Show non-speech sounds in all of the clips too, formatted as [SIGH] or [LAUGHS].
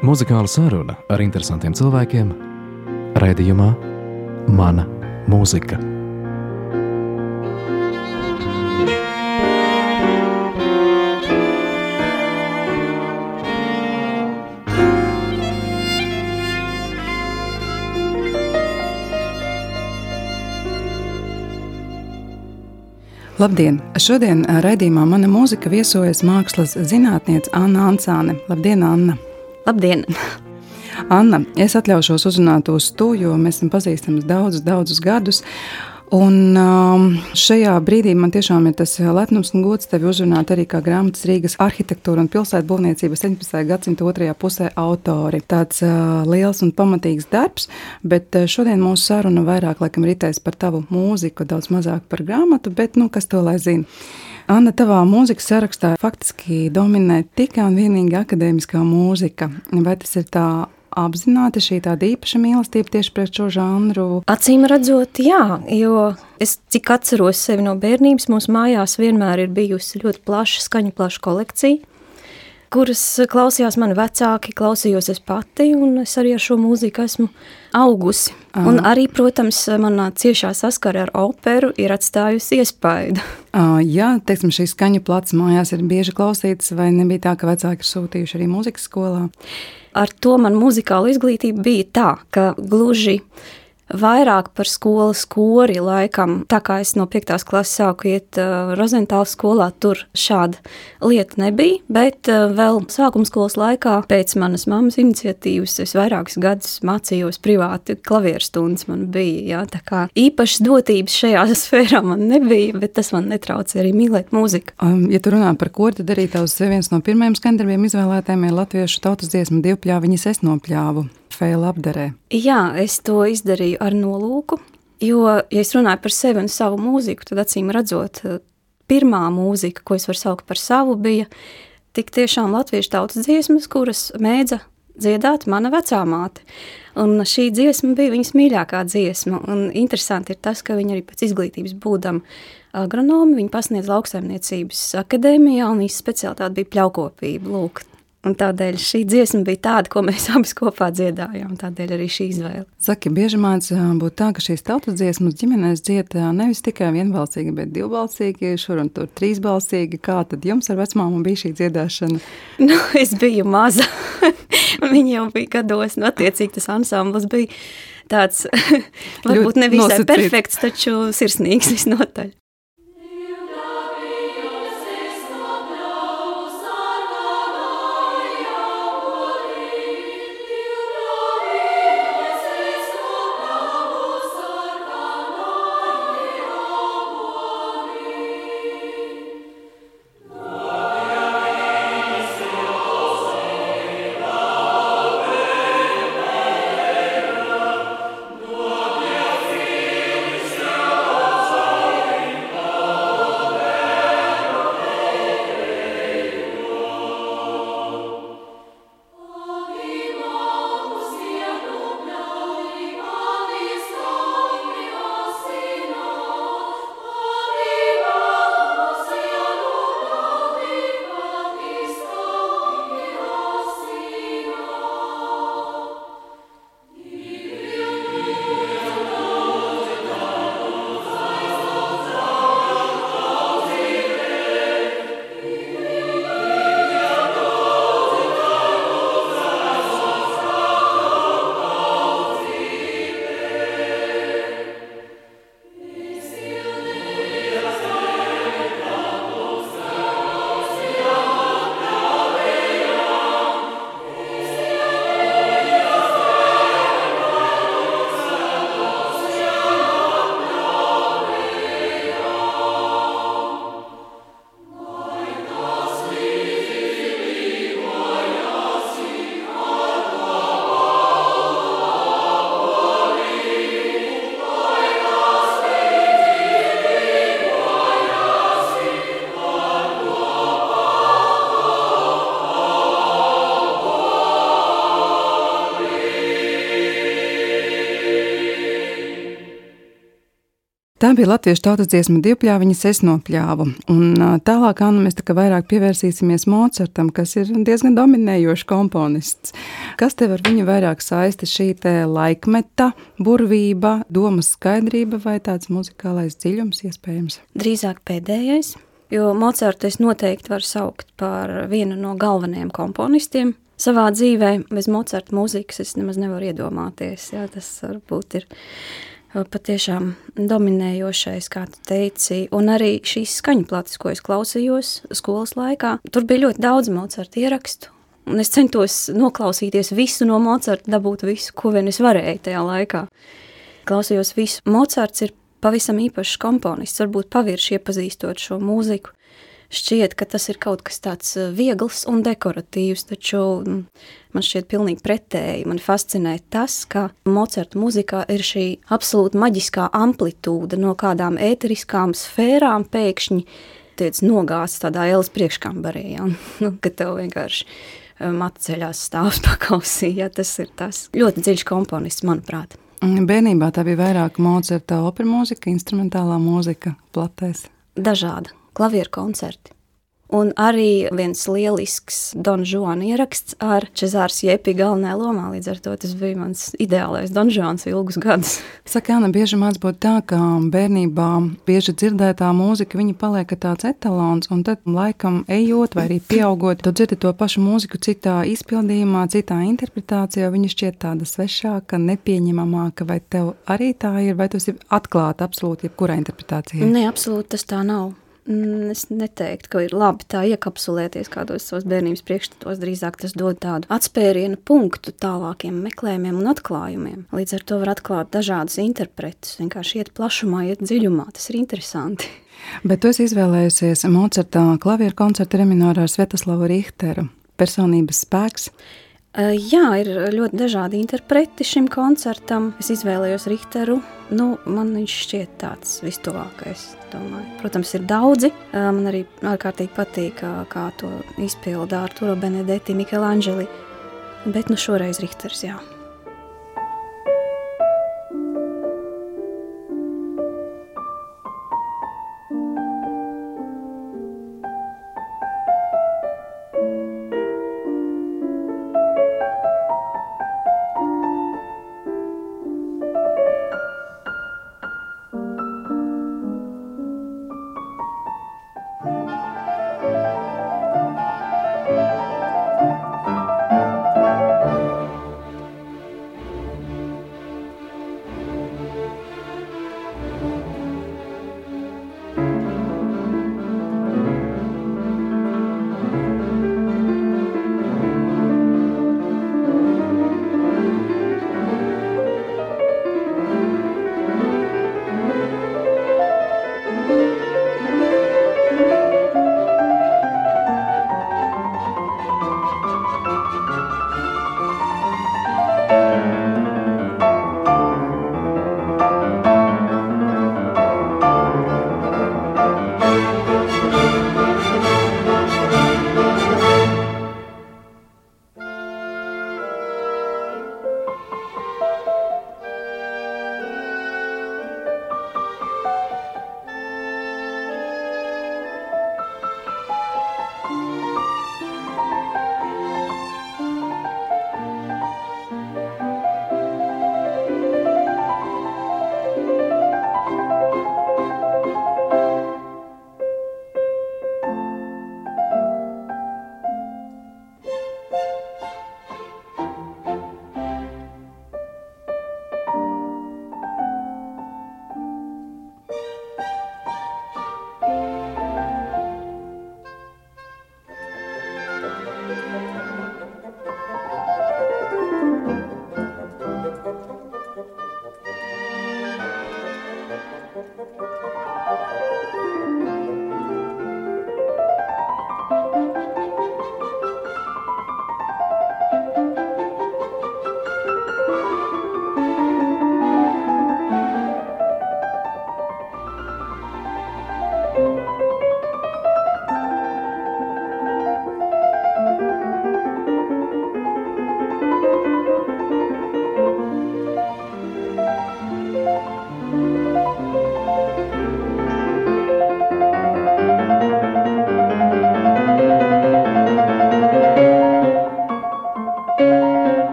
Muzikāla saruna ar interesantiem cilvēkiem raidījumā Mana mūzika. Labdien! Šodien raidījumā mana mūzika viesojas mākslas zinātniece Anna Ansāne. Labdien, Anna! Labdien! [LAUGHS] Anna, es atļaušos uzrunāt uz to, jo mēs esam pazīstami daudzus, daudzus gadus. Un um, šajā brīdī man tiešām ir tas lepnums un gods tevi uzrunāt arī kā grāmatas Rīgas arhitektūra un pilsētu būvniecības 17. gadsimta otrajā pusē autori. Tāds uh, liels un pamatīgs darbs, bet uh, šodien mūsu saruna vairāk laikam ritēs par tavu mūziku, daudz mazāk par grāmatu, bet nu kas to lai zina. Anna, tavā mūzikas sarakstā faktiski dominē tikai un vienīgi akadēmiskā mūzika. Vai tas ir tā apzināti šī tāda īpaša mīlestība tieši pret šo žanru? Acīm redzot, jā, jo es cik atceros sevi no bērnības, mūsu mājās vienmēr ir bijusi ļoti plaša skaņu plaša kolekcija, kuras klausījās mani vecāki, klausījos es pati, un es arī ar šo mūziku esmu augusi. Aha. Un arī, protams, manā ciešā saskara ar operu ir atstājusi iespaidu. Jā, teiksim, šī skaņu plats mājās ir bieži klausītas, vai nebija tā, ka vecāki ir sūtījuši arī mūzikas skolā? Ar to man muzikāla izglītība bija tā, ka gluži vairāk par skolas kori laikam, tā kā es no 5. klases sāku iet uh, Rozentāls skolā, tur šāda lieta nebija, bet uh, vēl sākuma skolas laikā pēc manas mammas iniciatīvas es vairākus gadus mācījos privāti klavieru stundas man bija, jā, tā kā īpašas dotības šajā [LAUGHS] sfērā man nebija, bet tas man netrauca arī mīlēt mūziku. Um, ja tu runā par kori, tad arī tavs viens no pirmajiem skandarbiem izvēlētājiem ir latviešu tautas dziesma divpļāviņas es nopļāvu. Feila apdarē. Jā, es to izdarīju ar nolūku, jo, ja es runāju par sevi un savu mūziku, tad acīm redzot, pirmā mūzika, ko es varu saukt par savu, bija tik tiešām latviešu tautas dziesmas, kuras mēdza dziedāt mana vecā māte. Un šī dziesma bija viņas mīļākā dziesma. Un interesanti ir tas, ka viņa arī pēc izglītības būdama agronomi, viņa pasniedz lauksaimniecības akadēmijā, un viņas specialitāte bija pļaukopība. Lūk, Un tādēļ šī dziesma bija tāda, ko mēs [LAUGHS] abi kopā dziedājām. Tādēļ arī šī izvēle. Saki, bieži mācās būt tā, ka šīs tautas dziesmas ģimenēs dzied nevis tikai vienbalsīgi, bet divbalsīgi, šur un tur trīsbalsīgi. Kā tad jums ar vecmāmu bija šī dziedāšana? [LAUGHS] Nu, es biju maza, un [LAUGHS] viņa jau bija gados, nu, attiecīgi tas ansamblis bija tāds, varbūt nevisai perfekts, taču sirsnīgs visnotaļ. Tā bija latviešu tautas dziesma divpļāviņas es nopļāvu. Un tālāk, Anna, mēs tā kā vairāk pievērsīsimies Mocartam, kas ir diezgan dominējošs komponists. Kas tev ar viņu vairāk saista šī te laikmeta burvība, domas skaidrība vai tāds muzikālais dziļums iespējams? Drīzāk pēdējais, jo Mocartu es noteikti varu saukt par vienu no galvenajiem komponistiem savā dzīvē. Bez Mocarta mūzikas es nemaz nevaru iedomāties, jā, tas varbūt ir patiešām dominējošais, kā tu teici, un arī šīs skaņu plates, ko es klausījos skolas laikā. Tur bija ļoti daudz Mocarta ierakstu, un es centos noklausīties visu no Mocarta, dabūt visu, ko vien es varēju tajā laikā. Klausījos visu. Mocarts ir pavisam īpašs komponists, varbūt pavirši iepazīstot šo mūziku šķiet, ka tas ir kaut kas tāds eh, viegls un dekoratīvs, taču mm, man šķiet pilnīgi pretēji. Man fascinē tas, ka Mocerta muzikā ir šī absolūti maģiskā amplitūda no kādām ēteriskām sfērām pēkšņi tiec nogāzts tādā ielas priekškambarī, ja? [LAUGHS] nu, ka tev vienkārši eh, matu ceļās stāvs pakausī, ja tas ir tas ļoti dziļš komponists, manuprāt. Bērnībā tā bija vairāk Mocerta opera mūzika, instrumentālā mūzika platēs. Dažāda klavieru koncerti. Un arī viens lielisks Don Juana ieraksts ar Cezārs Jepi galvenajā lomā. Līdz ar to tas bija mans ideālais Don Juans ilgus gadus. [LAUGHS] Saka, Anna, bieži māc būt tā, ka bērnībā bieži dzirdētā mūzika, viņa paliek tāds etalons, un tad laikam ejot vai arī pieaugot, tu dzirdi to pašu mūziku citā izpildījumā, citā interpretācijā, viņa šķiet tāda svešāka, nepieņemamāka, vai tev arī tā ir, vai tu esi atklāta absolūti jebkurā interpretācijā? Nē, absolūti tas tā nav. Mm, es neteiktu, ka ir labi tā iekapsulēties kādos savos bērnības priekšstatos. Drīzāk tas dod tādu atspērienu punktu tālākiem meklējumiem un atklājumiem. Līdz ar to var atklāt dažādas interpretus, vienkārši iet plašumā, iet dziļumā. Tas ir interesanti. [LAUGHS] Bet tu esi izvēlējusies Mocerta klavieru koncertu reminorā ar Svetoslavu Richteru. Personības spēks. Jā, ir ļoti dažādi interpreti šim koncertam. Es izvēlējos Richteru. Nu, man viņš šķiet tāds vistuvākais. Domāju. Protams, ir daudzi. Man arī ārkārtīgi patīk, kā to izpilda Arturo Benedetti, Michelangeli. Bet nu šoreiz Richters, jā.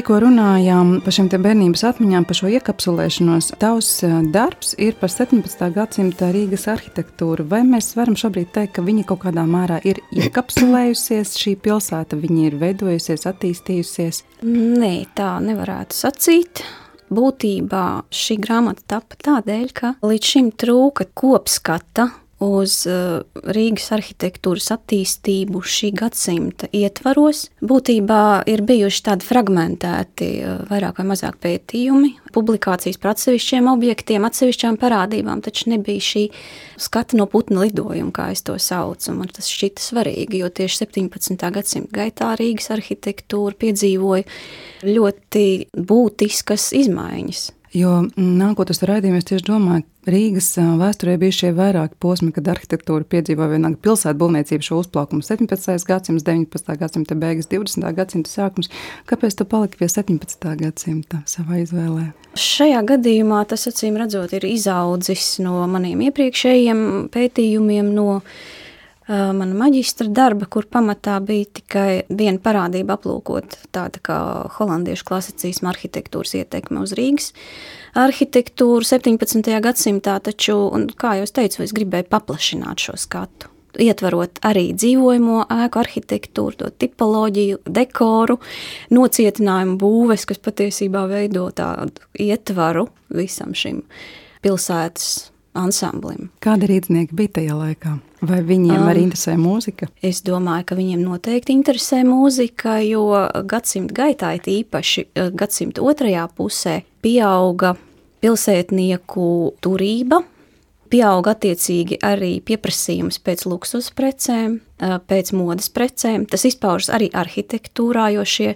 Tikko runājām par šīm bērnības atmiņām, par šo iekapsulēšanos. Tavs eh, darbs ir par 17. gadsimta Rīgas arhitektūru. Vai mēs varam šobrīd teikt, ka viņa kaut kādā mērā ir iekapsulējusies, šī pilsēta, viņa ir veidojusies, attīstījusies? Nē, tā nevarētu sacīt. Būtībā šī grāmata tapa tādēļ, ka līdz šim trūka kopskata uz uh, Rīgas arhitektūras attīstību šī gadsimta ietvaros. Būtībā ir bijuši tādi fragmentēti, uh, vairāk vai mazāk pētījumi, publikācijas par atsevišķiem objektiem, atsevišķām parādībām, taču nebija šī skata no putna lidojuma, kā es to saucu. Man tas šķita svarīgi, jo tieši 17. gadsimta gaitā Rīgas arhitektūra piedzīvoja ļoti būtiskas izmaiņas. Jo mm, nākot uz raidījumu, es tieši domāju, Rīgas vēsturē bija šie vairāki posmi, kad arhitektūra piedzīvoja vienalga pilsētu būvniecību šo uzplaukumu 17. gadsimta, 19. gadsimta beigas, 20. gadsimta sākums. Kāpēc tu paliki pie 17. gadsimta savā izvēlē? Šajā gadījumā tas acīm redzot ir izaudzis no maniem iepriekšējiem pētījumiem, no mana maģistra darba, kur pamatā bija tikai viena parādība aplūkot tāda kā holandiešu klasicismu arhitektūras ietekme uz Rīgas arhitektūru 17. gadsimtā, taču, kā jau teicu, es gribēju paplašināt šo skatu. Ietverot arī dzīvojamo ēku arhitektūru, to tipoloģiju, dekoru, nocietinājumu būves, kas patiesībā veido tādu ietvaru visam šim pilsētas ansamblim. Kāda rīznieka bija tajā laikā? Vai viņiem um, arī interesē mūzika? Es domāju, ka viņiem noteikti interesē mūzika, jo gadsimta gaitā, īpaši eh, gadsimta otrajā pusē, pieauga pilsētnieku turība, pieauga attiecīgi arī pieprasījums pēc luksus precēm, eh, pēc modes precēm. Tas izpaužas arī arhitektūrā, jo šie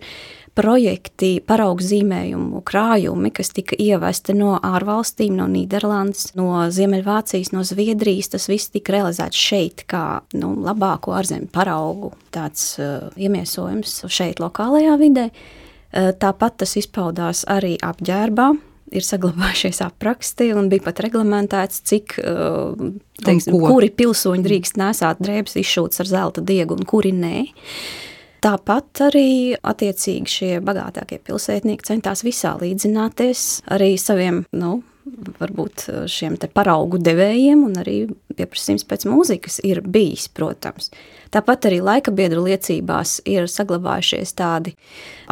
projekti, paraugzīmējumu krājumi, kas tika ievesti no ārvalstīm, no Nīderlandes, no Ziemeļvācijas, no Zviedrijas. Tas viss tika realizēts šeit, kā nu, labāko ārzemju paraugu tāds uh, iemiesojums šeit, lokālajā vidē. Uh, tāpat tas izpaudās arī apģērbā. Ir saglabājušies apraksti, un bija pat reglamentēts, cik, uh, teiksim, kuri pilsoņi drīkst nesāt drēbes izšūtas ar zelta diegu un kuri nē. Tāpat arī attiecīgi šie bagātākie pilsētnieki centās visā līdzināties arī saviem, nu, varbūt šiem paraugu devējiem, un arī pieprasījums pēc mūzikas ir bijis, protams. Tāpat arī laika biedru liecībās ir saglabājušies tādi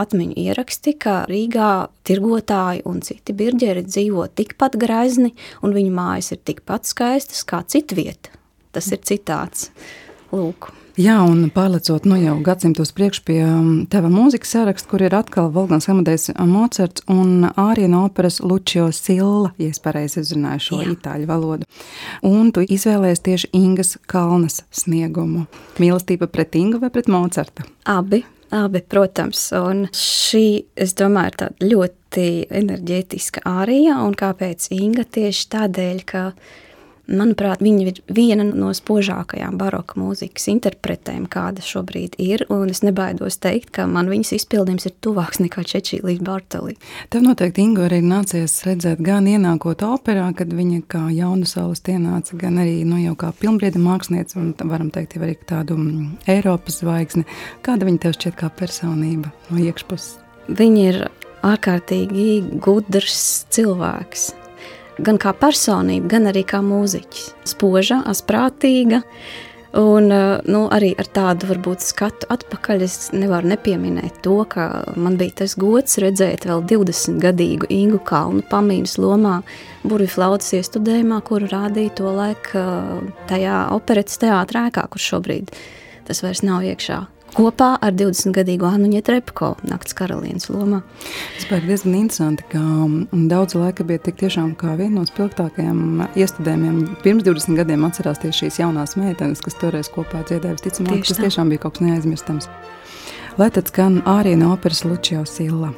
atmiņu ieraksti, ka Rīgā tirgotāji un citi birģeri dzīvo tikpat grezni, un viņu mājas ir tikpat skaistas kā citvieta. Tas ir citāts. Lūk. Jā, un pārlecot nu, jau gadsimtos priekš pie um, tava mūzikas saraksta, kur ir atkal Volgans Amadejs Mocerts un āriena operas Lučio Silla, ja es pareizi izrunāju šo Jā. itāļu valodu. Un tu izvēlējies tieši Ingas Kalnas sniegumu. Mīlestība pret Ingu vai pret Mocertu? Abi. Abi, protams, un šī, es domāju, ir tāda ļoti enerģētiska ārija, un kāpēc Inga tieši tādēļ, ka Manuprāt, viņa ir viena no spožākajām baroka mūzikas interpretēm, kāda šobrīd ir. Es nebaidos teikt, ka man viņas izpildījums ir tuvāks nekā Čečīlīs Bartolī. Tev noteikti, Ingo, arī nācies redzēt gan ienākot operā, kad viņa kā jaunu saules ienāca, gan arī nu, jau kā pilnbrieda mākslinieca, un varam teikt, arī tādu mm, Eiropas zvaigzni. Kāda viņa tev šķiet kā personība no iekšpuses? Viņa ir ārkārtīgi gudrs cilvēks gan kā personība, gan arī kā mūziķis. Spoža, asprātīga. Un eh, nu, arī ar tādu varbūt skatu atpakaļ es nevaru nepieminēt to, ka man bija tas gods redzēt vēl 20 gadīgu Ingu Kalnu pamīnas lomā burvju flautas iestudējumā, kuru rādīja to laiku eh, tajā operetes teātrēkā, kur šobrīd tas vairs nav iekšā kopā ar 20-gadīgo Annu Ņetrepko nakts karalienes lomā. Tas bija diezgan interesanti, ka mm, daudz laika bija tik tiešām kā viena no spilgtākajiem iestudējumiem. Pirms 20 gadiem atcerās tieši šīs jaunās meitenes, kas toreiz kopā dziedāja, visticamāk, tas tiešām bija kaut kas neaizmirstams. Lai tad skan arī no operas Lučio Silla.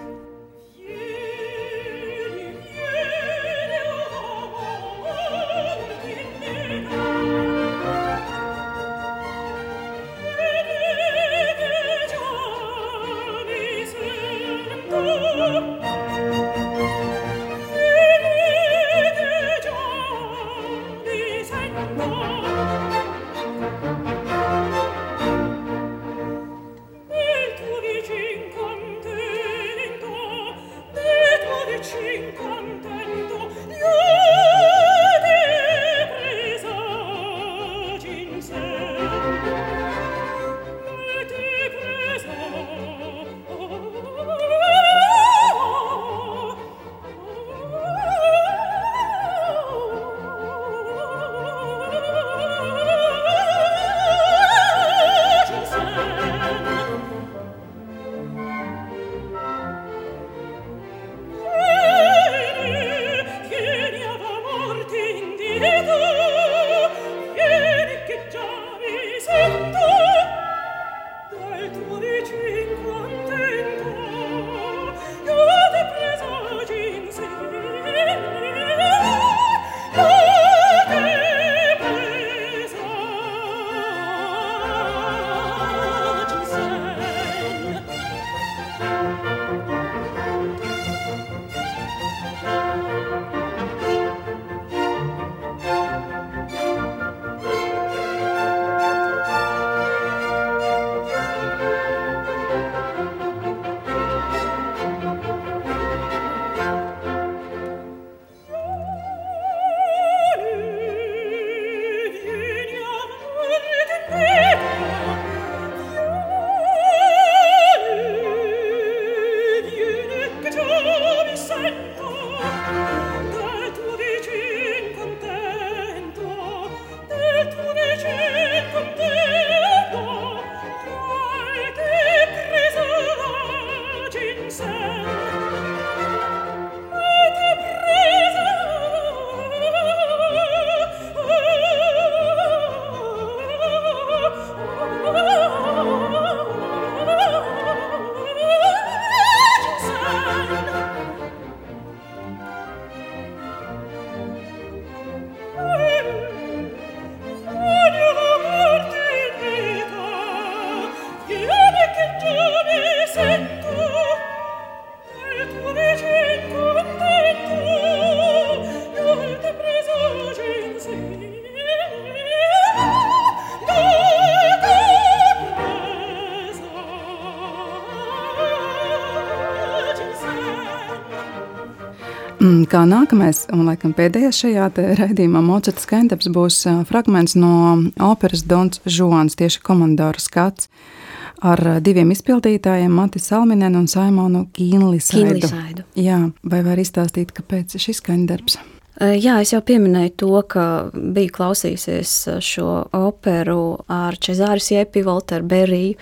Nākamais, un laikam pēdējais šajā raidījumā, Mocerta skaņdarbs būs fragments no operas Dons Žuans, tieši komandora skats ar diviem izpildītājiem, Mati Salminenu un Saimonu Kīnlisaidu. Kīnlisaidu. Jā, vai var izstāstīt, kāpēc šis skaņdarbs? Jā, es jau pieminēju to, ka biju klausījusies šo operu ar Cezāru Siepi, Volteru Beriju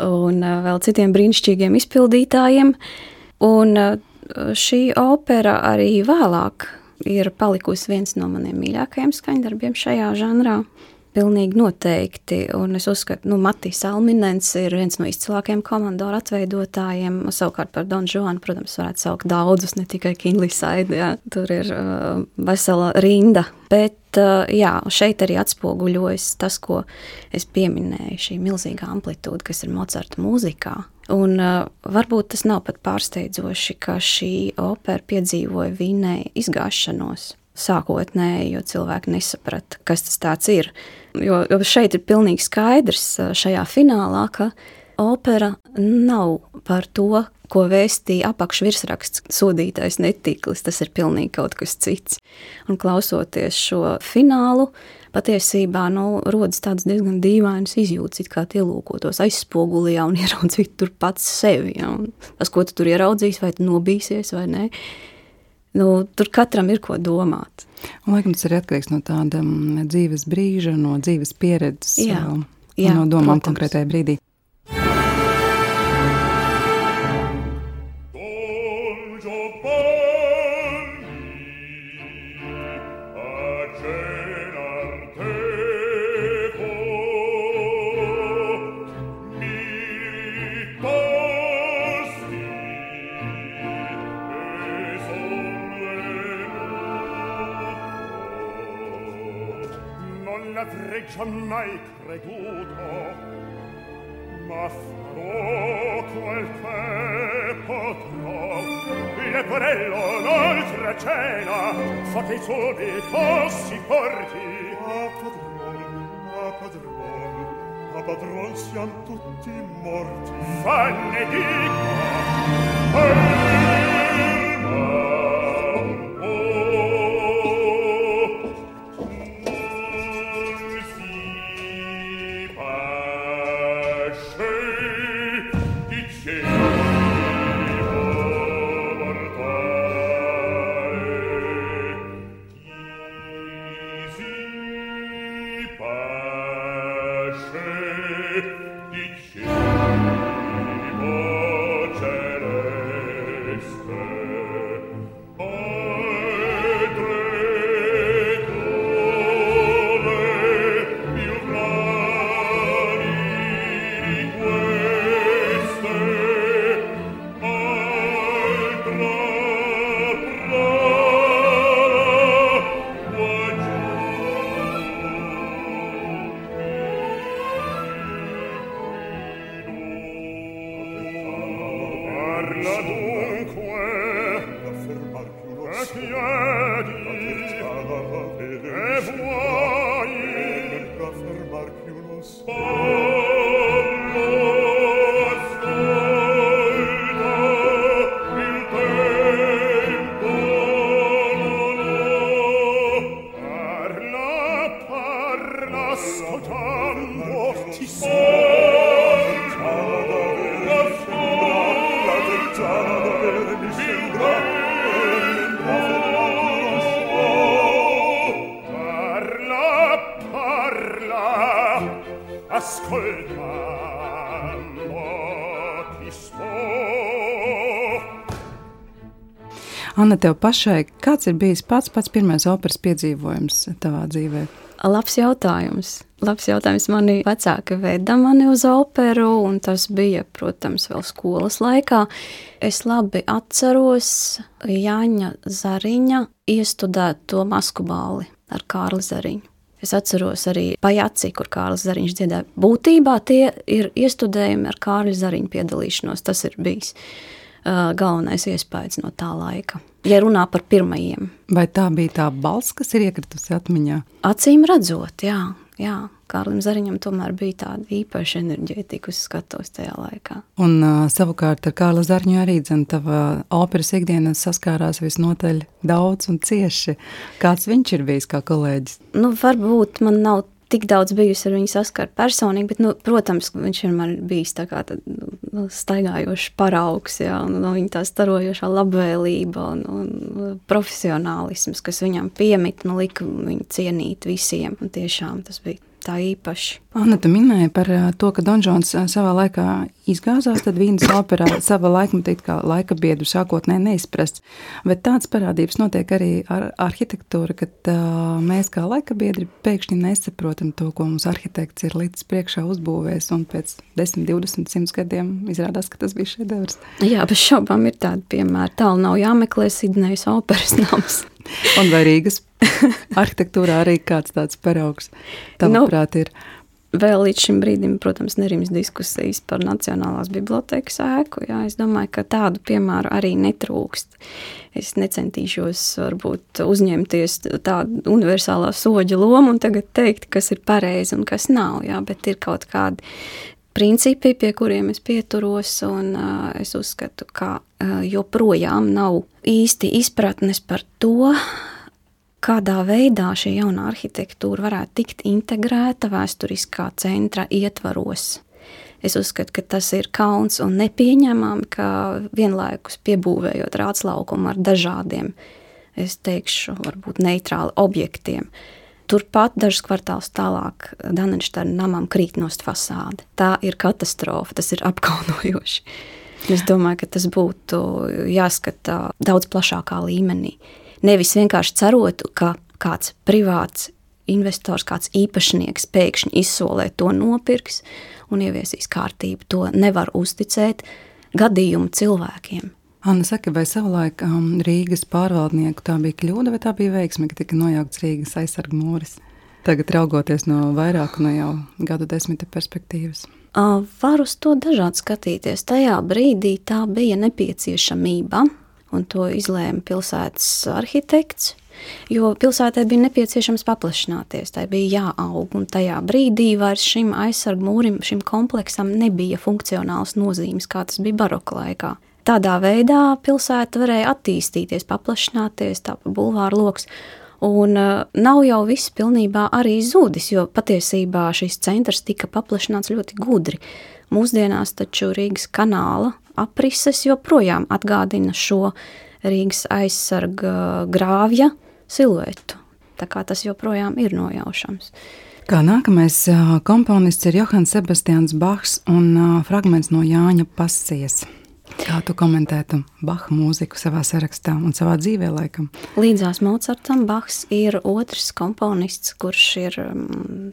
un vēl citiem brīnišķīgiem izpildītājiem. Un šī opera arī vēlāk ir palikusi viens no maniem mīļākajiem skaņdarbiem šajā žanrā. Pilnīgi noteikti. Un es uzskatu, ka nu, Matīs Alminens ir viens no izcilākajiem komandoru atveidotājiem. Savukārt par Donu Žuanu, protams, varētu saukt daudzus, ne tikai Kinlīsaidu. Tur ir uh, vesela rinda. Bet uh, jā, šeit arī atspoguļojas tas, ko es pieminēju, šī milzīgā amplitūda, kas ir Mocarta mūzikā. Un uh, varbūt tas nav pat pārsteidzoši, ka šī opera piedzīvoja Vīnē izgāšanos sākotnēji, jo cilvēki nesaprata, kas tas ir. Jo, jo šeit ir pilnīgi skaidrs šajā finālā, ka opera nav par to, ko vēstīja apakšvirsraksts sodītais netiklis. Tas ir pilnīgi kaut kas cits. Un klausoties šo finālu, patiesībā nu, rodas tāds diezgan dīvains izjūts, kā ielūkotos aizspogulijā un [LAUGHS] ieraudzītu tur pats sevi. Ja? Tas, ko tu tur ieraudzīsi, vai tu nobīsies vai nē nu, tur katram ir ko domāt. Un, laikam tas ir atkarīgs no tāda mm, dzīves brīža, no dzīves pieredzes, jā, jā, no domām konkrētajā brīdī. son mai creduto, ma farò quel che potrò. Leporello l'oltre cena, fa che i soldi fossi porti. A padron, a padron, a padron siamo tutti morti. Fanne dico, Anna, tev pašai, kāds ir bijis pats, pats pirmais operas piedzīvojums tavā dzīvē? Labs jautājums. Labs jautājums. Mani vecāki veda mani uz operu, un tas bija, protams, vēl skolas laikā. Es labi atceros Jāņa Zariņa iestudēto masku bāli ar Kārli Zariņu. Es atceros arī pajaci, kur Kārlis Zariņš dziedāja. Būtībā tie ir iestudējumi ar Kārļa Zariņu piedalīšanos. Tas ir bijis galvenais iespējas no tā laika ja runā par pirmajiem. Vai tā bija tā balss, kas ir iekritusi atmiņā? Acīm redzot, jā. jā. Kārlim Zariņam tomēr bija tāda īpaša enerģētika uz skatuves tajā laikā. Un uh, savukārt ar Kārlu Zariņu arī dzen, tava operas ikdiena saskārās visnotaļ daudz un cieši. Kāds viņš ir bijis kā kolēģis? Nu, varbūt man nav tik daudz bijusi ar viņu saskara personīgi, bet, nu, protams, viņš vienmēr bijis tā kā tad, nu, staigājošs paraugs, jā, un no viņa tā starojošā labvēlība un, un profesionālisms, kas viņam piemīt, nu, lika viņu cienīt visiem, un tiešām tas bija tā īpaši. Anna, tu minēji par to, ka Donžons savā laikā izgāzās, tad Vīnas operā sava laikmeta it kā laika biedru sākotnēji neizprasts, bet tāds parādības notiek arī ar arhitektūru, kad uh, mēs kā laika biedri pēkšņi nesaprotam to, ko mums arhitekts ir līdz priekšā uzbūvējis, un pēc 10, 20, 100 gadiem izrādās, ka tas bija šedevrs. Jā, bez šaubām ir tādi piemēri. Tālu nav jāmeklē Sidnejas operas nams. [LAUGHS] Un vai Rīgas [LAUGHS] arhitektūrā arī kāds tāds paraugs, tavuprāt, nu, ir? Vēl līdz šim brīdim, protams, nerims diskusijas par Nacionālās bibliotekas ēku. Jā, es domāju, ka tādu piemēru arī netrūkst. Es necentīšos varbūt uzņemties tādu universālā soģa lomu un tagad teikt, kas ir pareizi un kas nav, jā, bet ir kaut kādi principi, pie kuriem es pieturos, un uh, es uzskatu, ka uh, joprojām nav īsti izpratnes par to, kādā veidā šī jaunā arhitektūra varētu tikt integrēta vēsturiskā centra ietvaros. Es uzskatu, ka tas ir kauns un nepieņemami, ka vienlaikus piebūvējot rātslaukumu ar dažādiem, es teikšu, varbūt neitrāli objektiem. Turpat dažus kvartālus tālāk Danenšterna namam krīt nost fasāde. Tā ir katastrofa, tas ir apkaunojoši. Es domāju, ka tas būtu jāskata daudz plašākā līmenī. Nevis vienkārši cerot, ka kāds privāts investors, kāds īpašnieks pēkšņi izsolē to nopirks un ieviesīs kārtību. To nevar uzticēt gadījumu cilvēkiem. Anna saka, vai savulaik um, Rīgas pārvaldnieku tā bija kļūda vai tā bija veiksme, ka tika nojaukts Rīgas aizsargu mūris? Tagad raugoties no vairāku no jau gadu desmita perspektīvas. Uh, var uz to dažādi skatīties. Tajā brīdī tā bija nepieciešamība un to izlēma pilsētas arhitekts. Jo pilsētai bija nepieciešams paplašināties, tai bija jāaug, un tajā brīdī vairs šim aizsargu mūrim, šim kompleksam nebija funkcionāls nozīmes, kā tas bija baroka laikā. Tādā veidā pilsēta varēja attīstīties, paplašināties, tā bulvāra lokus. Un uh, nav jau viss pilnībā arī zudis, jo patiesībā šis centrs tika paplašināts ļoti gudri. Mūsdienās taču Rīgas kanāla aprises joprojām atgādina šo Rīgas aizsarga grāvja siluetu. Tā kā tas joprojām ir nojaušams. Kā nākamais komponists ir Johans Sebastians Bachs un fragments no Jāņa Pasijas. Kā tu komentētu Baha mūziku savā sarakstā un savā dzīvē, laikam? Līdzās Mocartam Bahs ir otrs komponists, kurš ir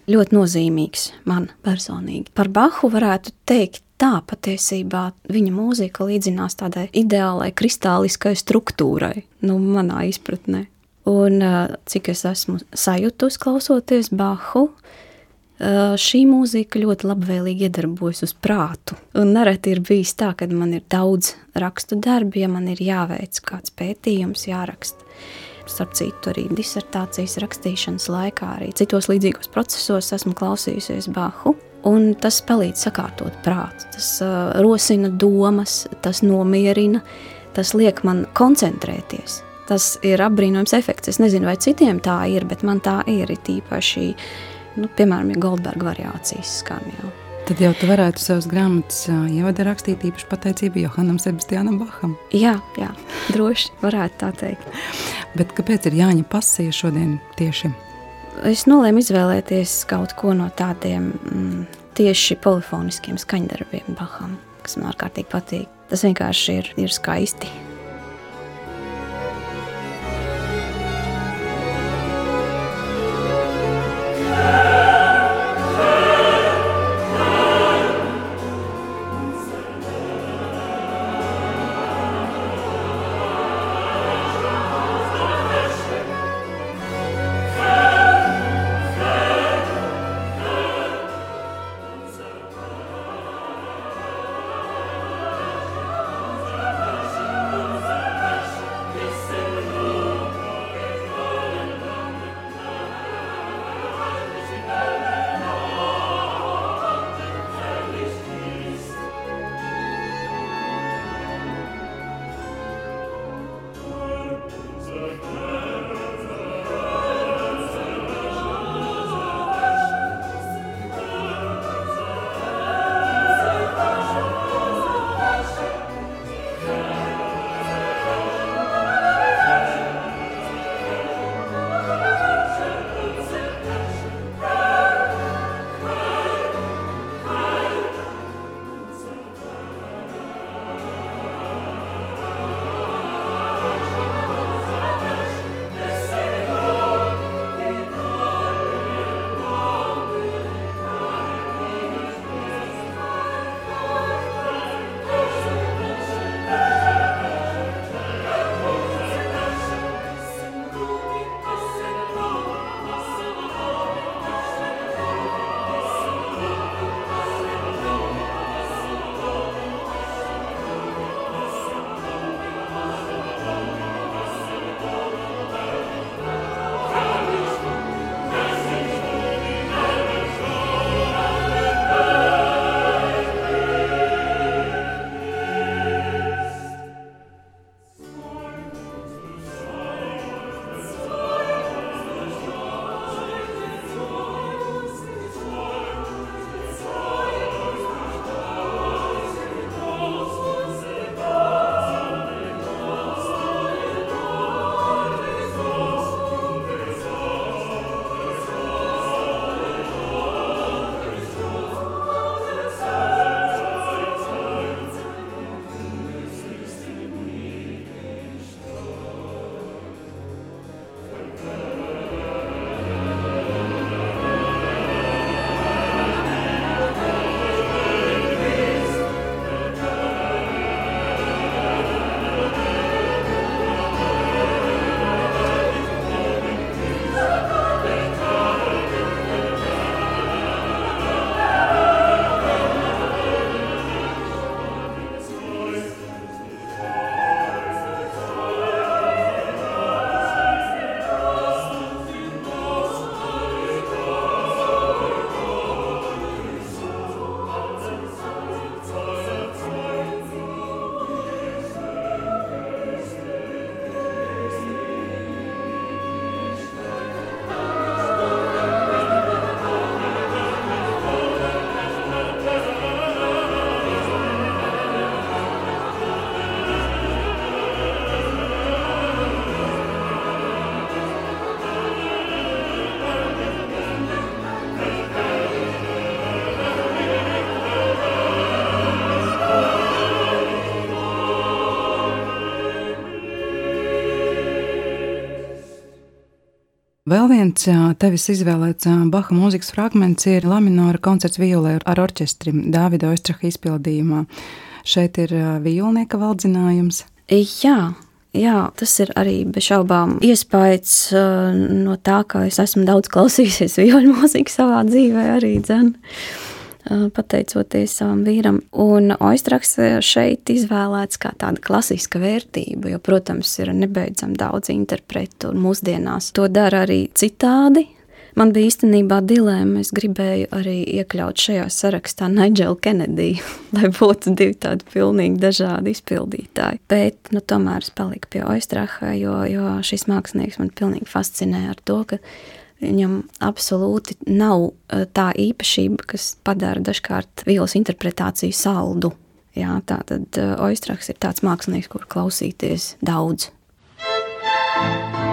ļoti nozīmīgs man personīgi. Par Bahu varētu teikt tā patiesībā viņa mūzika līdzinās tādai ideālai kristāliskai struktūrai, nu, manā izpratnē. Un cik es esmu sajutusi klausoties Bahu, šī mūzika ļoti labvēlīgi iedarbojas uz prātu. Un nereti ir bijis tā, ka man ir daudz rakstu darbi, ja man ir jāveic kāds pētījums, jāraksta. Starp citu, arī disertācijas rakstīšanas laikā, arī citos līdzīgos procesos esmu klausījusies Bahu. Un tas palīdz sakārtot prātu, tas uh, rosina domas, tas nomierina, tas liek man koncentrēties. Tas ir apbrīnojams efekts. Es nezinu, vai citiem tā ir, bet man tā ir īpaši, nu, piemēram, ja Goldberga variācijas skan jau. Tad jau tu varētu savus grāmatas ievada rakstīt īpaši pateicību Johanam Sebastianam Baham. Jā, jā, droši varētu tā teikt. Bet kāpēc ir Jāņa pasija šodien tieši es nolēmu izvēlēties kaut ko no tādiem mm, tieši polifoniskiem skaņdarbiem, Baham, kas man ārkārtīgi patīk. Tas vienkārši ir, ir skaisti. Vēl viens tevis izvēlēts Baha mūzikas fragments ir Laminora koncerts violē ar orķestri Dāvida Oistraha izpildījumā. Šeit ir violnieka valdzinājums. Jā, jā, tas ir arī bez šaubām iespējas no tā, ka es esmu daudz klausījusies [LAUGHS] viļņu mūziku savā dzīvē arī dzēnu pateicoties savam vīram. Un oistraks šeit izvēlēts kā tāda klasiska vērtība, jo, protams, ir nebeidzami daudz interpretu un mūsdienās to dara arī citādi. Man bija īstenībā dilēma. Es gribēju arī iekļaut šajā sarakstā Nigelu Kennediju, [LAUGHS] lai būtu divi tādi pilnīgi dažādi izpildītāji. Bet nu, tomēr es paliku pie Oistraha, jo, jo šis mākslinieks man pilnīgi fascinē ar to, ka Viņam absolūti nav eh, tā īpašība, kas padara dažkārt vīles interpretāciju saldu. Jā, tā tad eh, Oistraks ir tāds mākslinieks, kur klausīties daudz. Thank you.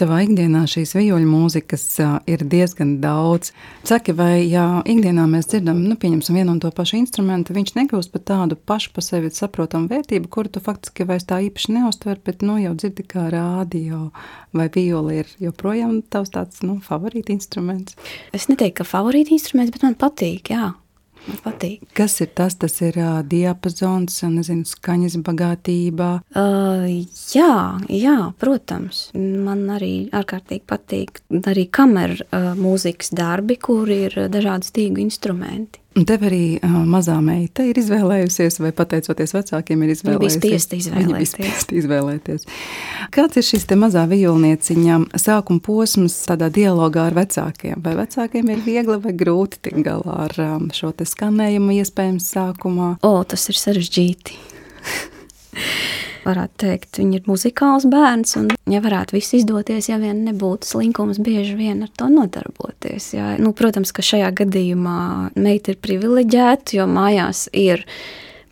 Tavā ikdienā šīs vijoļu mūzikas ir diezgan daudz. Saki, vai jā, ikdienā mēs dzirdam, nu, pieņemsim vienu un to pašu instrumentu, viņš nekļūst par tādu pašu pa sevi saprotamu vērtību, kuru tu faktiski vairs tā īpaši neuztver, bet, nu, jau dzirdi kā rādio, vai viola ir joprojām tavs tāds, nu, favorīti instruments? Es neteiktu, ka favorīti instruments, bet man patīk, jā. Man patīk. Kas ir tas? Tas ir uh, diapazons, nezinu, skaņas bagātība. Uh, jā, jā, protams. Man arī ārkārtīgi patīk arī kameras uh, mūzikas darbi, kur ir dažādi stīgu instrumenti. Tev arī uh, mazā meita ir izvēlējusies, vai pateicoties vecākiem, ir izvēlējusies. Viņa bija spiesta izvēlēties. Bija spiesta izvēlēties. Kāds ir šis te mazā violnieciņa sākuma posms tādā dialogā ar vecākiem? Vai vecākiem ir viegli vai grūti tikt galā ar um, šo skanējumu iespējams sākumā? O, tas ir sarežģīti. Varētu teikt, viņa ir muzikāls bērns, un ja varētu viss izdoties, ja vien nebūtu slinkums bieži vien ar to nodarboties. Jā. Nu, protams, ka šajā gadījumā meita ir privileģēta, jo mājās ir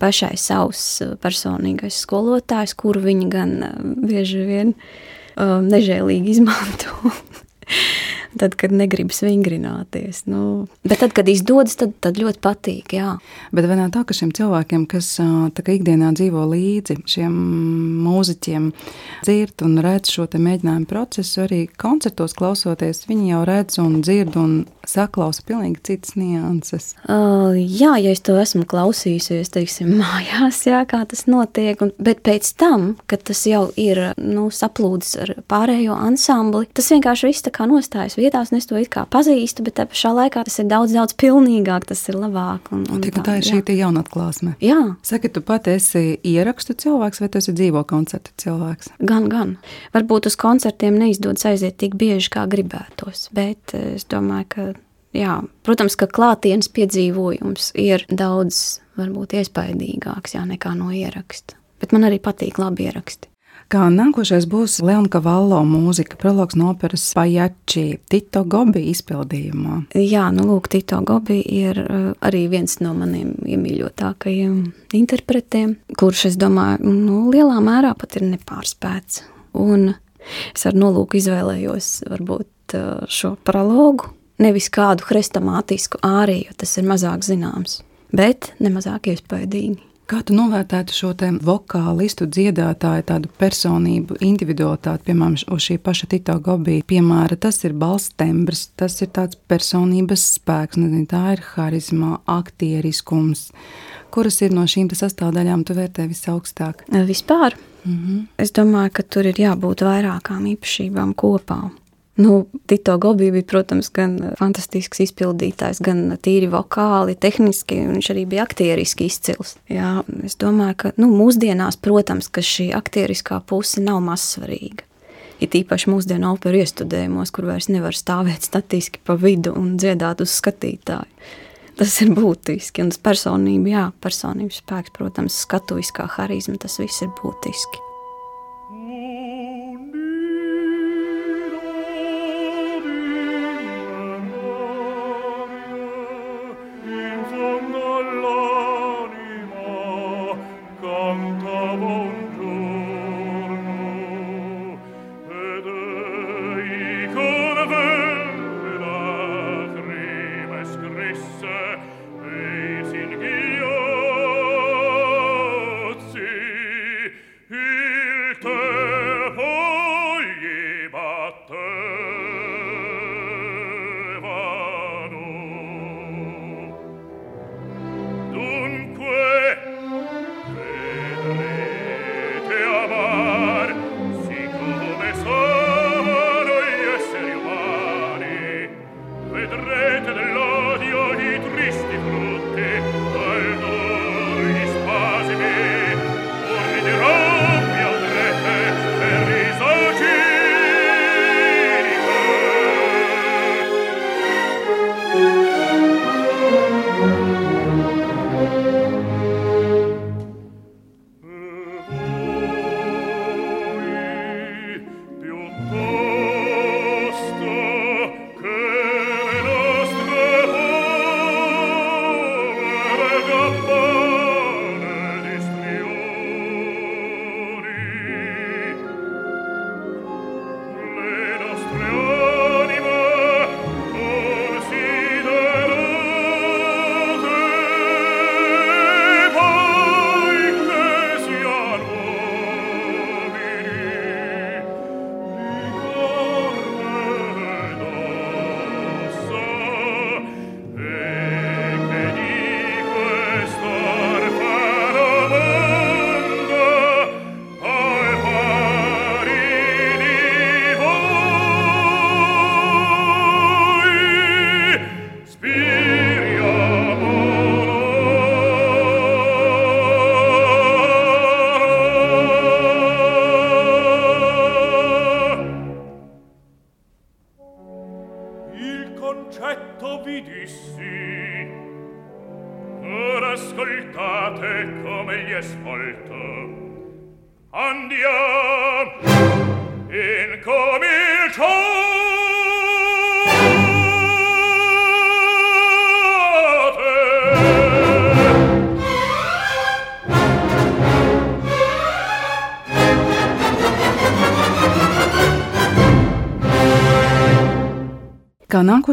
pašai savs personīgais skolotājs, kuru viņa gan bieži vien um, nežēlīgi izmanto. [LAUGHS] tad, kad negribas vingrināties. Nu, bet tad, kad izdodas, tad, tad ļoti patīk. Jā. Bet vai nav tā, ka šiem cilvēkiem, kas kā, ikdienā dzīvo līdzi šiem mūziķiem, dzird un redz šo mēģinājumu procesu, arī koncertos klausoties, viņi jau redz un dzird un saklausa pilnīgi citas nianses? Uh, jā, ja es to esmu klausījusies, teiksim, mājās, jā, kā tas notiek, un, bet pēc tam, kad tas jau ir nu, saplūdis ar pārējo ansambli, tas vienkārši viss tā kā nostājas vietās, un es to it kā pazīstu, bet tā pašā laikā tas ir daudz, daudz pilnīgāk, tas ir labāk. Un, un tā, tā ir jā. šī jaunatklāsme. Jā. Saki, tu pat esi ierakstu cilvēks vai tu esi dzīvo koncertu cilvēks? Gan, gan. Varbūt uz koncertiem neizdodas aiziet tik bieži, kā gribētos, bet eh, es domāju, ka jā, protams, ka klātienes piedzīvojums ir daudz varbūt iespaidīgāks jā, nekā no ieraksta. Bet man arī patīk labi ieraksti. Kā nākošais būs Leona Kavallo mūzika, prologs no operas Pajači, Tito Gobi izpildījumā. Jā, nu lūk, Tito Gobi ir uh, arī viens no maniem iemīļotākajiem interpretiem, kurš, es domāju, nu, lielā mērā pat ir nepārspēts. Un es ar nolūku izvēlējos varbūt uh, šo prologu, nevis kādu hrestomātisku ārēju, tas ir mazāk zināms, bet nemazāk iespaidīgi. Kā tu novērtētu šo vokālistu, dziedātāju, tādu personību, individualitāti, piemēram, uz šī paša Tito Gobija piemēra? Tas ir balss tembrs, tas ir tāds personības spēks, nezinu, tā ir harizma, aktieriskums. Kuras ir no šīm sastāvdaļām tu vērtē visaugstāk? Vispār. Mm -hmm. Es domāju, ka tur ir jābūt vairākām īpašībām kopā. Nu, Tito Gobi bija, protams, gan fantastisks izpildītājs, gan tīri vokāli, tehniski, un viņš arī bija aktieriski izcils. Jā, es domāju, ka nu, mūsdienās, protams, ka šī aktieriskā puse nav mazsvarīga. Ir īpaši mūsdienu operu iestudējumos, kur vairs nevar stāvēt statiski pa vidu un dziedāt uz skatītāju. Tas ir būtiski, un tas personība, jā, personības spēks, protams, skatuviskā harizma, tas viss ir būtiski.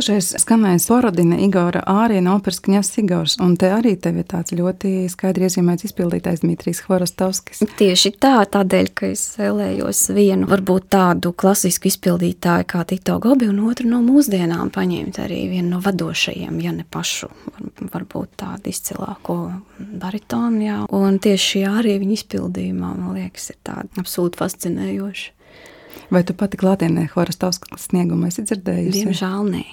Nākošais skanēs parodina Igora Āriena operas Kņavs Igors, un te arī tev ir tāds ļoti skaidri iezīmēts izpildītājs Dmitrijs Horostovskis. Tieši tā, tādēļ, ka es vēlējos vienu, varbūt tādu klasisku izpildītāju kā Tito Gobi, un otru no mūsdienām paņemt arī vienu no vadošajiem, ja ne pašu, varbūt tādu izcilāko baritonu, jā. Un tieši šī arī viņa izpildījumā, man liekas, ir tāda absolūti fascinējoša. Vai tu pati klātienē Horastovskas sniegumu esi dzirdējusi? Diemžēl nē.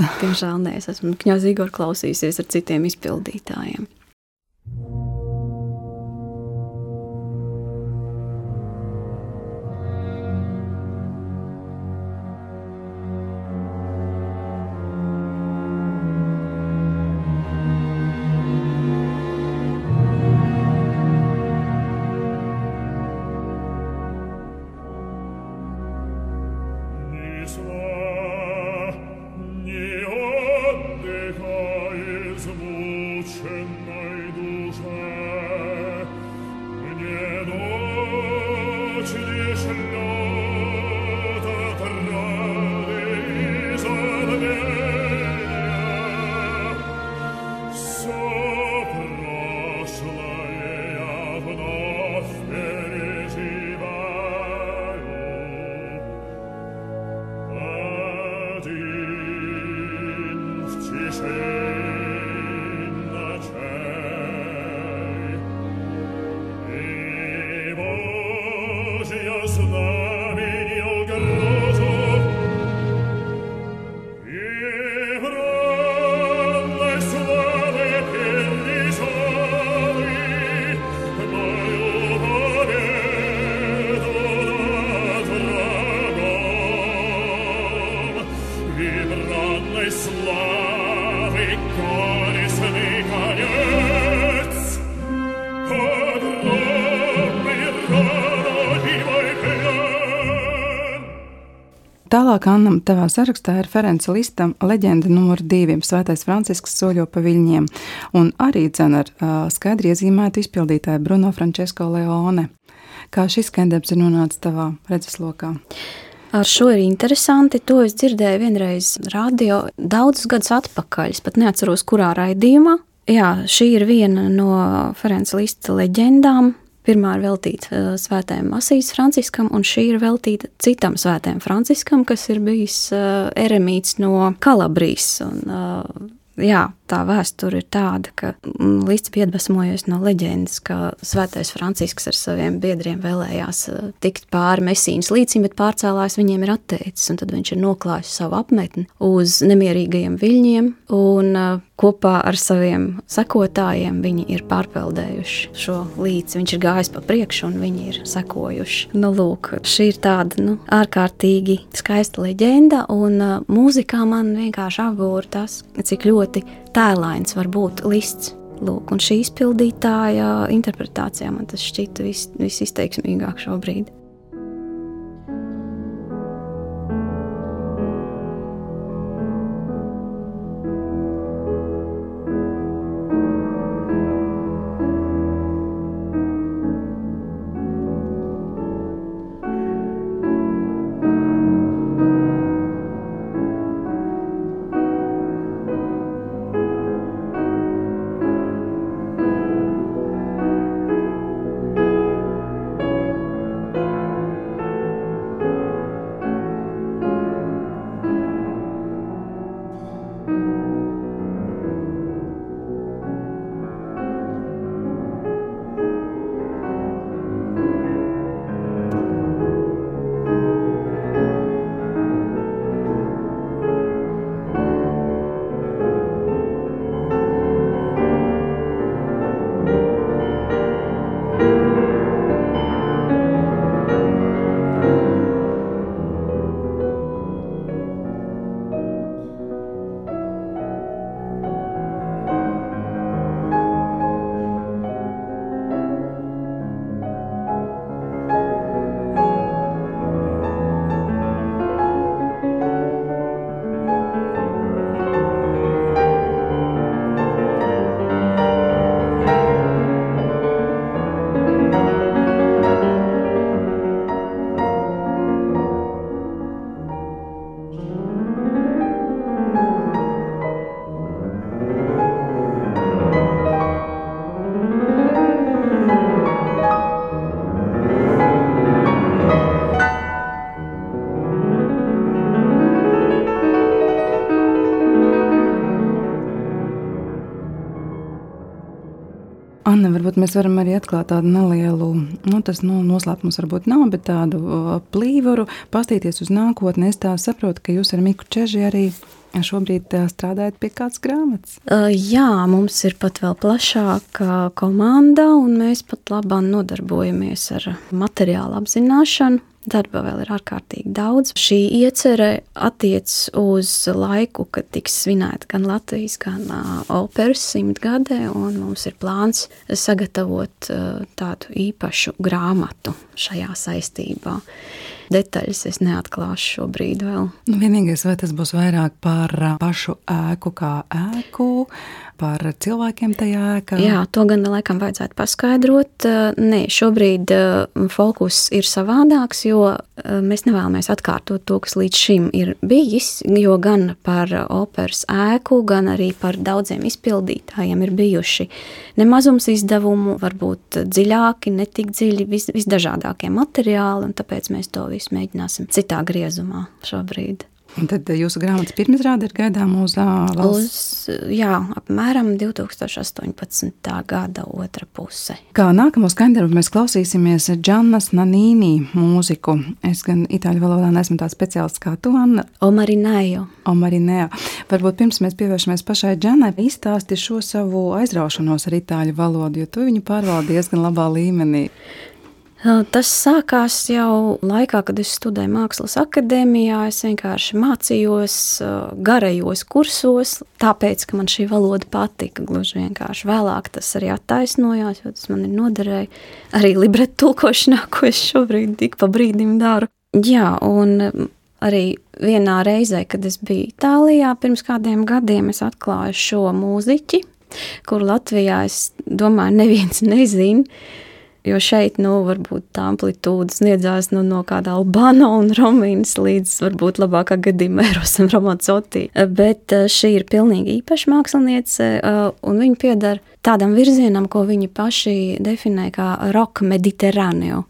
Diemžēl nē, es esmu Kņāzi Igor klausījusies ar citiem izpildītājiem. Tālāk, Anna, tavā sarakstā ir Ferenca Lista leģenda numur divi - Svētais Francisks soļo pa viļņiem, un arī dzen ar uh, skaidri iezīmētu izpildītāju Bruno Francesco Leone. Kā šis skandēps ir nonācis tavā redzeslokā? Ar šo ir interesanti. To es dzirdēju vienreiz radio daudzus gadus atpakaļ. Es pat neatceros, kurā raidījumā. Jā, šī ir viena no Ferenca Lista leģendām. Pirmā ir veltīta uh, svētajam Masijas Franciskam, un šī ir veltīta citam svētajam Franciskam, kas ir bijis uh, eremīts no Kalabrijas. Un, uh, jā, tā vēsture ir tāda, ka mm, līdz bija iedvesmojies no leģendas, ka Svētais Francisks ar saviem biedriem vēlējās tikt pāri Mesīnas līcim, bet pārcēlājs viņiem ir atteicis, tad viņš ir noklājis savu apmetni uz nemierīgajiem viļņiem, un kopā ar saviem sekotājiem viņi ir pārpeldējuši šo līci. Viņš ir gājis pa priekšu, un viņi ir sekojuši. Nu, lūk, šī ir tāda nu, ārkārtīgi skaista leģenda, un uh, mūzikā man vienkārši apgūra tas, cik ļoti tēlains var būt lists. Lūk, un šī izpildītāja interpretācijā man tas šķita vis, visizteiksmīgāk šobrīd. Mēs varam arī atklāt tādu nelielu, nu, tas nu, noslēpums varbūt nav, bet tādu plīvuru, pastīties uz nākotni. Es tā saprotu, ka jūs ar Miku Čeži arī šobrīd strādājat pie kādas grāmatas. Uh, jā, mums ir pat vēl plašāka komanda, un mēs pat labāk nodarbojamies ar materiālu apzināšanu Darba vēl ir ārkārtīgi daudz. Šī iecerē attiecas uz laiku, kad tiks svinēta gan Latvijas, gan uh, operas simtgadē, un mums ir plāns sagatavot uh, tādu īpašu grāmatu šajā saistībā. Detaļas es neatklāšu šobrīd vēl. Nu, vienīgais, vai tas būs vairāk par pašu ēku kā ēku, par cilvēkiem tajā ēkā? Jā, to gan laikam vajadzētu paskaidrot. Nē, šobrīd fokus ir savādāks, jo mēs nevēlamies atkārtot to, kas līdz šim ir bijis, jo gan par operas ēku, gan arī par daudziem izpildītājiem ir bijuši nemazums izdevumu, varbūt dziļāki, netik dziļi, vis, visdažādākie materiāli, un tāpēc mēs to visu mēģināsim citā griezumā šobrīd. Un tad jūsu grāmatas pirmizrāde ir gaidāma uz? Uz, jā, apmēram 2018. gada otra puse. Kā nākamo skaņdarbu mēs klausīsimies Džannas Nanīnī mūziku. Es gan itāļu valodā neesmu tāds speciālists kā tu, Anna. Omarinējo. Omarinējo. Varbūt pirms mēs pievēršamies pašai Džannai, izstāsti šo savu aizraušanos ar itāļu valodu, jo tu viņu pārvaldi diezgan labā līmenī. Tas sākās jau laikā, kad es studēju Mākslas akadēmijā. Es vienkārši mācījos garajos kursos, tāpēc, ka man šī valoda patika. Gluži vienkārši vēlāk tas arī attaisnojās, jo tas man ir noderēja arī libretu tulkošanā, [LAUGHS] ko es šobrīd tik pa brīdim daru. Jā, un arī vienā reizē, kad es biju Itālijā pirms kādiem gadiem, es atklāju šo mūziķi, kuru Latvijā es domāju, neviens [LAUGHS] nezina. Jo šeit, nu, varbūt tā amplitūda sniedzās nu, no kāda Albāna un Romīnas līdz varbūt labākā gadījumā Erosam Romancotī. Bet eh, šī ir pilnīgi īpaša māksliniece, eh, un viņa piedara tādam virzienam, ko viņi paši definē kā roka mediterāneo.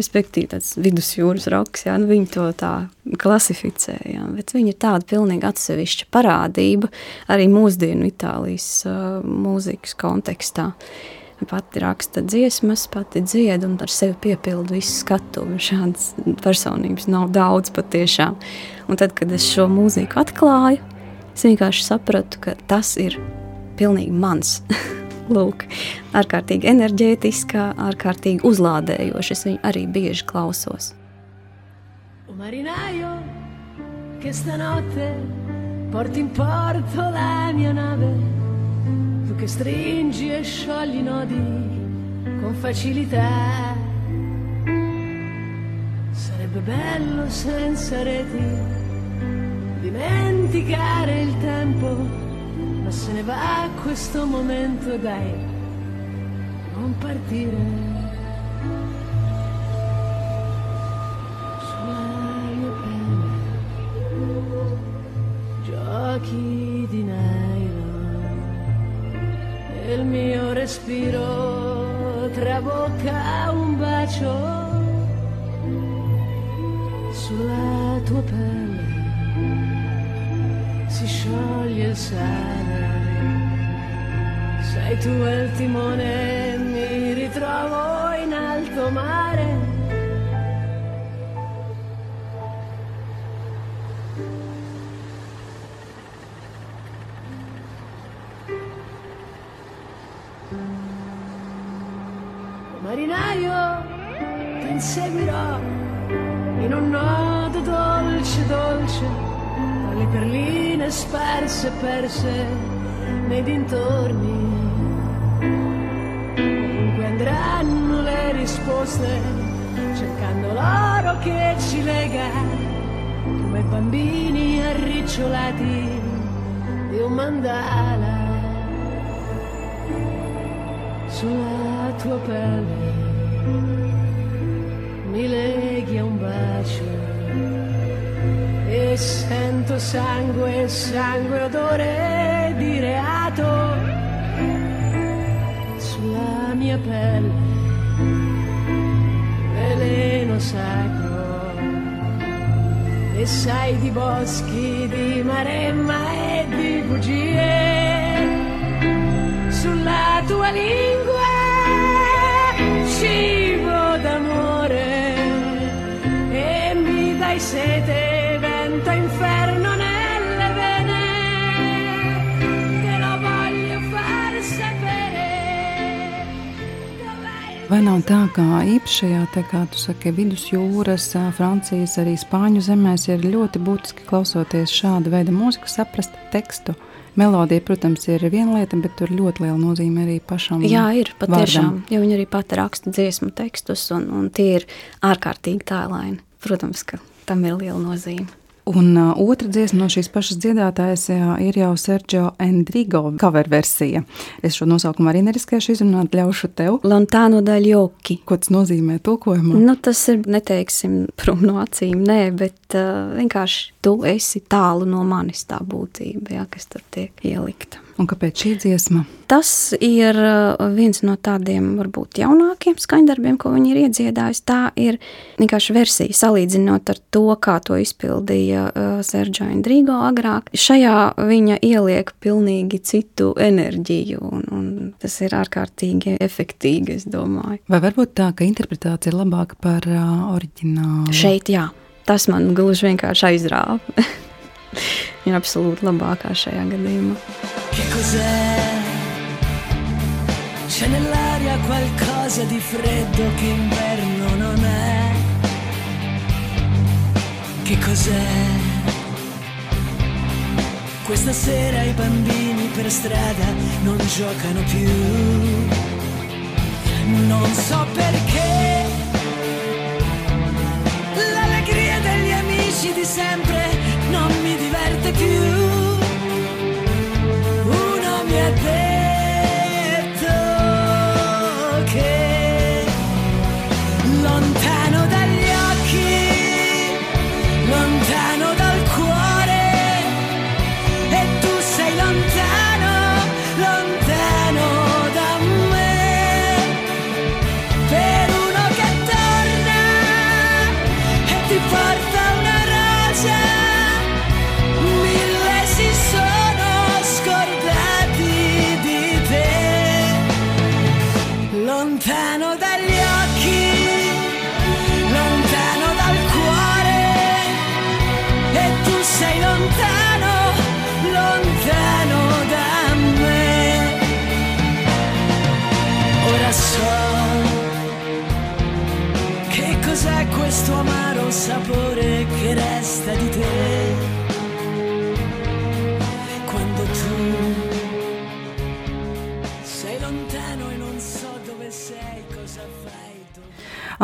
Respektīvi, tāds vidusjūras roks, jā, nu viņi to tā klasificē, jā, bet viņi ir tāda pilnīgi atsevišķa parādība arī mūsdienu Itālijas uh, mūzikas kontekstā. Uh, pati raksta dziesmas, pati dzied un ar sevi piepildu visu skatu. Šādas personības nav daudz patiešām. Un tad, kad es šo mūziku atklāju, es vienkārši sapratu, ka tas ir pilnīgi mans. [LAUGHS] Lūk, ārkārtīgi enerģētiskā, ārkārtīgi uzlādējoša. Es viņu arī bieži klausos. Marinaio, che stanotte porti in porto la mia nave tu che stringi e sciogli i nodi con facilità. Sarebbe bello senza reti dimenticare il tempo, ma se ne va questo momento, dai, non partire. Sulla mia giochi di neve respiro trabocca un bacio sulla tua pelle. Si scioglie il sale. Sei tu il timone mi ritrovo ti inseguirò in un nodo dolce, dolce, tra le perline sparse perse nei dintorni. Ovunque andranno le risposte, cercando l'oro che ci lega, come bambini arricciolati di un mandala sulla tua pelle mi leghi a un bacio e sento sangue, sangue, odore di reato sulla mia pelle, veleno sacro e sai di boschi, di maremma e di bugie sulla tua lingua. Cibo Vai nav tā, ka īpašajā, te, kā tu saki, vidusjūras, Francijas, arī Spāņu zemēs ir ļoti būtiski klausoties šāda veida mūziku, saprast tekstu. Melodija, protams, ir viena lieta, bet tur ļoti liela nozīme arī pašam. Jā, ir patiešām, jo viņi arī pati raksta dziesmu tekstus, un, un tie ir ārkārtīgi tēlaini. Protams, ka tam ir liela nozīme. Un uh, otra dziesma no šīs pašas dziedātājas jā, ir jau Sergio Endrigo cover versija. Es šo nosaukumu arī neriskēšu izrunāt, ļaušu tev. Lontano daļoki. Ko tas nozīmē tulkojumā? Nu, tas ir, neteiksim, prom no acīm, nē, bet uh, vienkārši tu esi tālu no manis tā būtība, jā, kas tur tiek ielikta. Un kāpēc šī dziesma? Tas ir uh, viens no tādiem, varbūt, jaunākiem skaņdarbiem, ko viņi ir iedziedājuši. Tā ir vienkārši versija, salīdzinot ar to, kā to izpildīja uh, Sergio Endrigo agrāk. Šajā viņa ieliek pilnīgi citu enerģiju, un, un tas ir ārkārtīgi efektīgi, es domāju. Vai varbūt tā, ka interpretācija ir labāka par uh, oriģinālu? Šeit, jā, tas man gluži vienkārši aizrāva. [LAUGHS] Ir absolūti labākā šajā gadījumā. Che cos'è? C'è nell'aria qualcosa di freddo che inverno non è. Che cos'è? Questa sera i bambini per strada non giocano più. Non so perché. L'allegria degli amici di sempre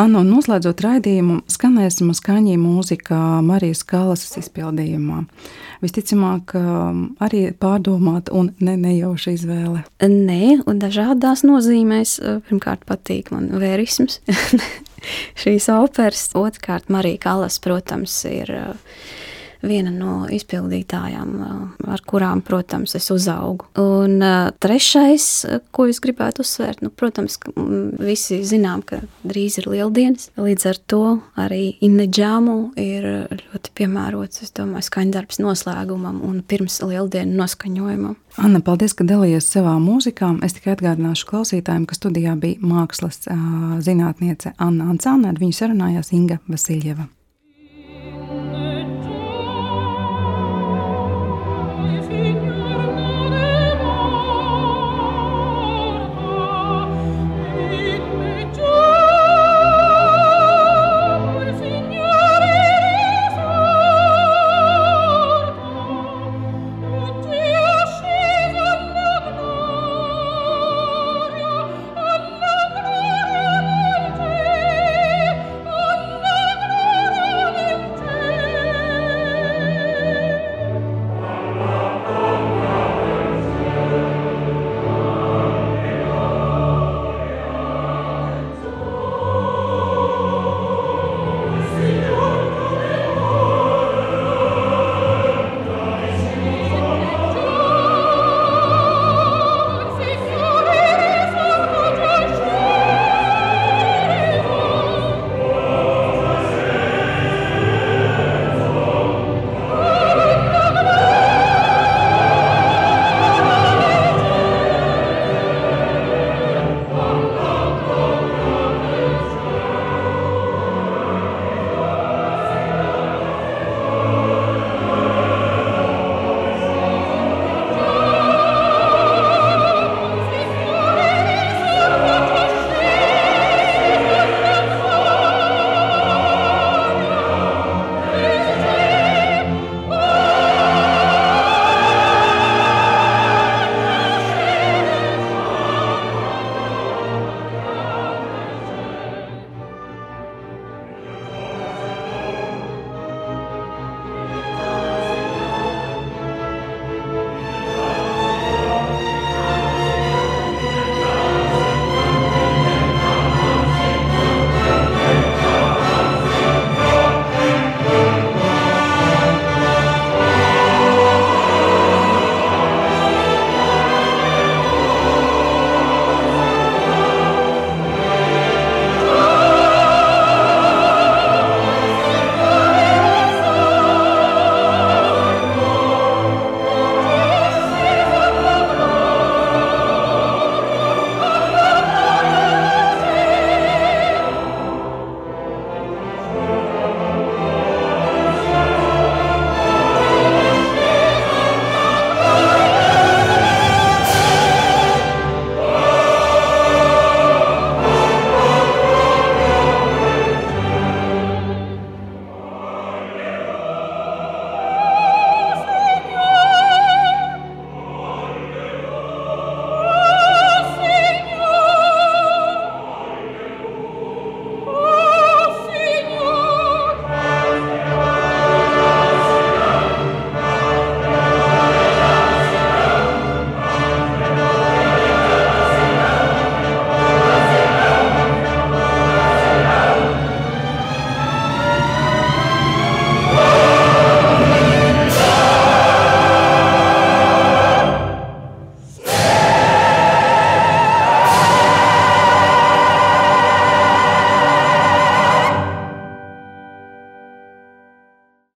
Anna, un noslēdzot raidījumu, skanēsim skaņī mūzikā Marijas Kalasas izpildījumā. Visticamāk, um, arī pārdomāta un ne nejauša izvēle. Nē, un dažādās nozīmēs. Pirmkārt, patīk man vērisms, [LAUGHS] šīs operas. Otrkārt, Marija Kalas, protams, ir uh, viena no izpildītājām, ar kurām, protams, es uzaugu. Un trešais, ko es gribētu uzsvērt, nu, protams, visi zinām, ka drīz ir lieldienas. Līdz ar to arī Inneģāmu ir ļoti piemērots, es domāju, skaņdarbs noslēgumam un pirms lieldienu noskaņojumam. Anna, paldies, ka dalījies savā mūzikā. Es tikai atgādināšu klausītājiem, ka studijā bija mākslas zinātniece Anna Ancāna, ar viņu sarunājās Inga Vasiljeva.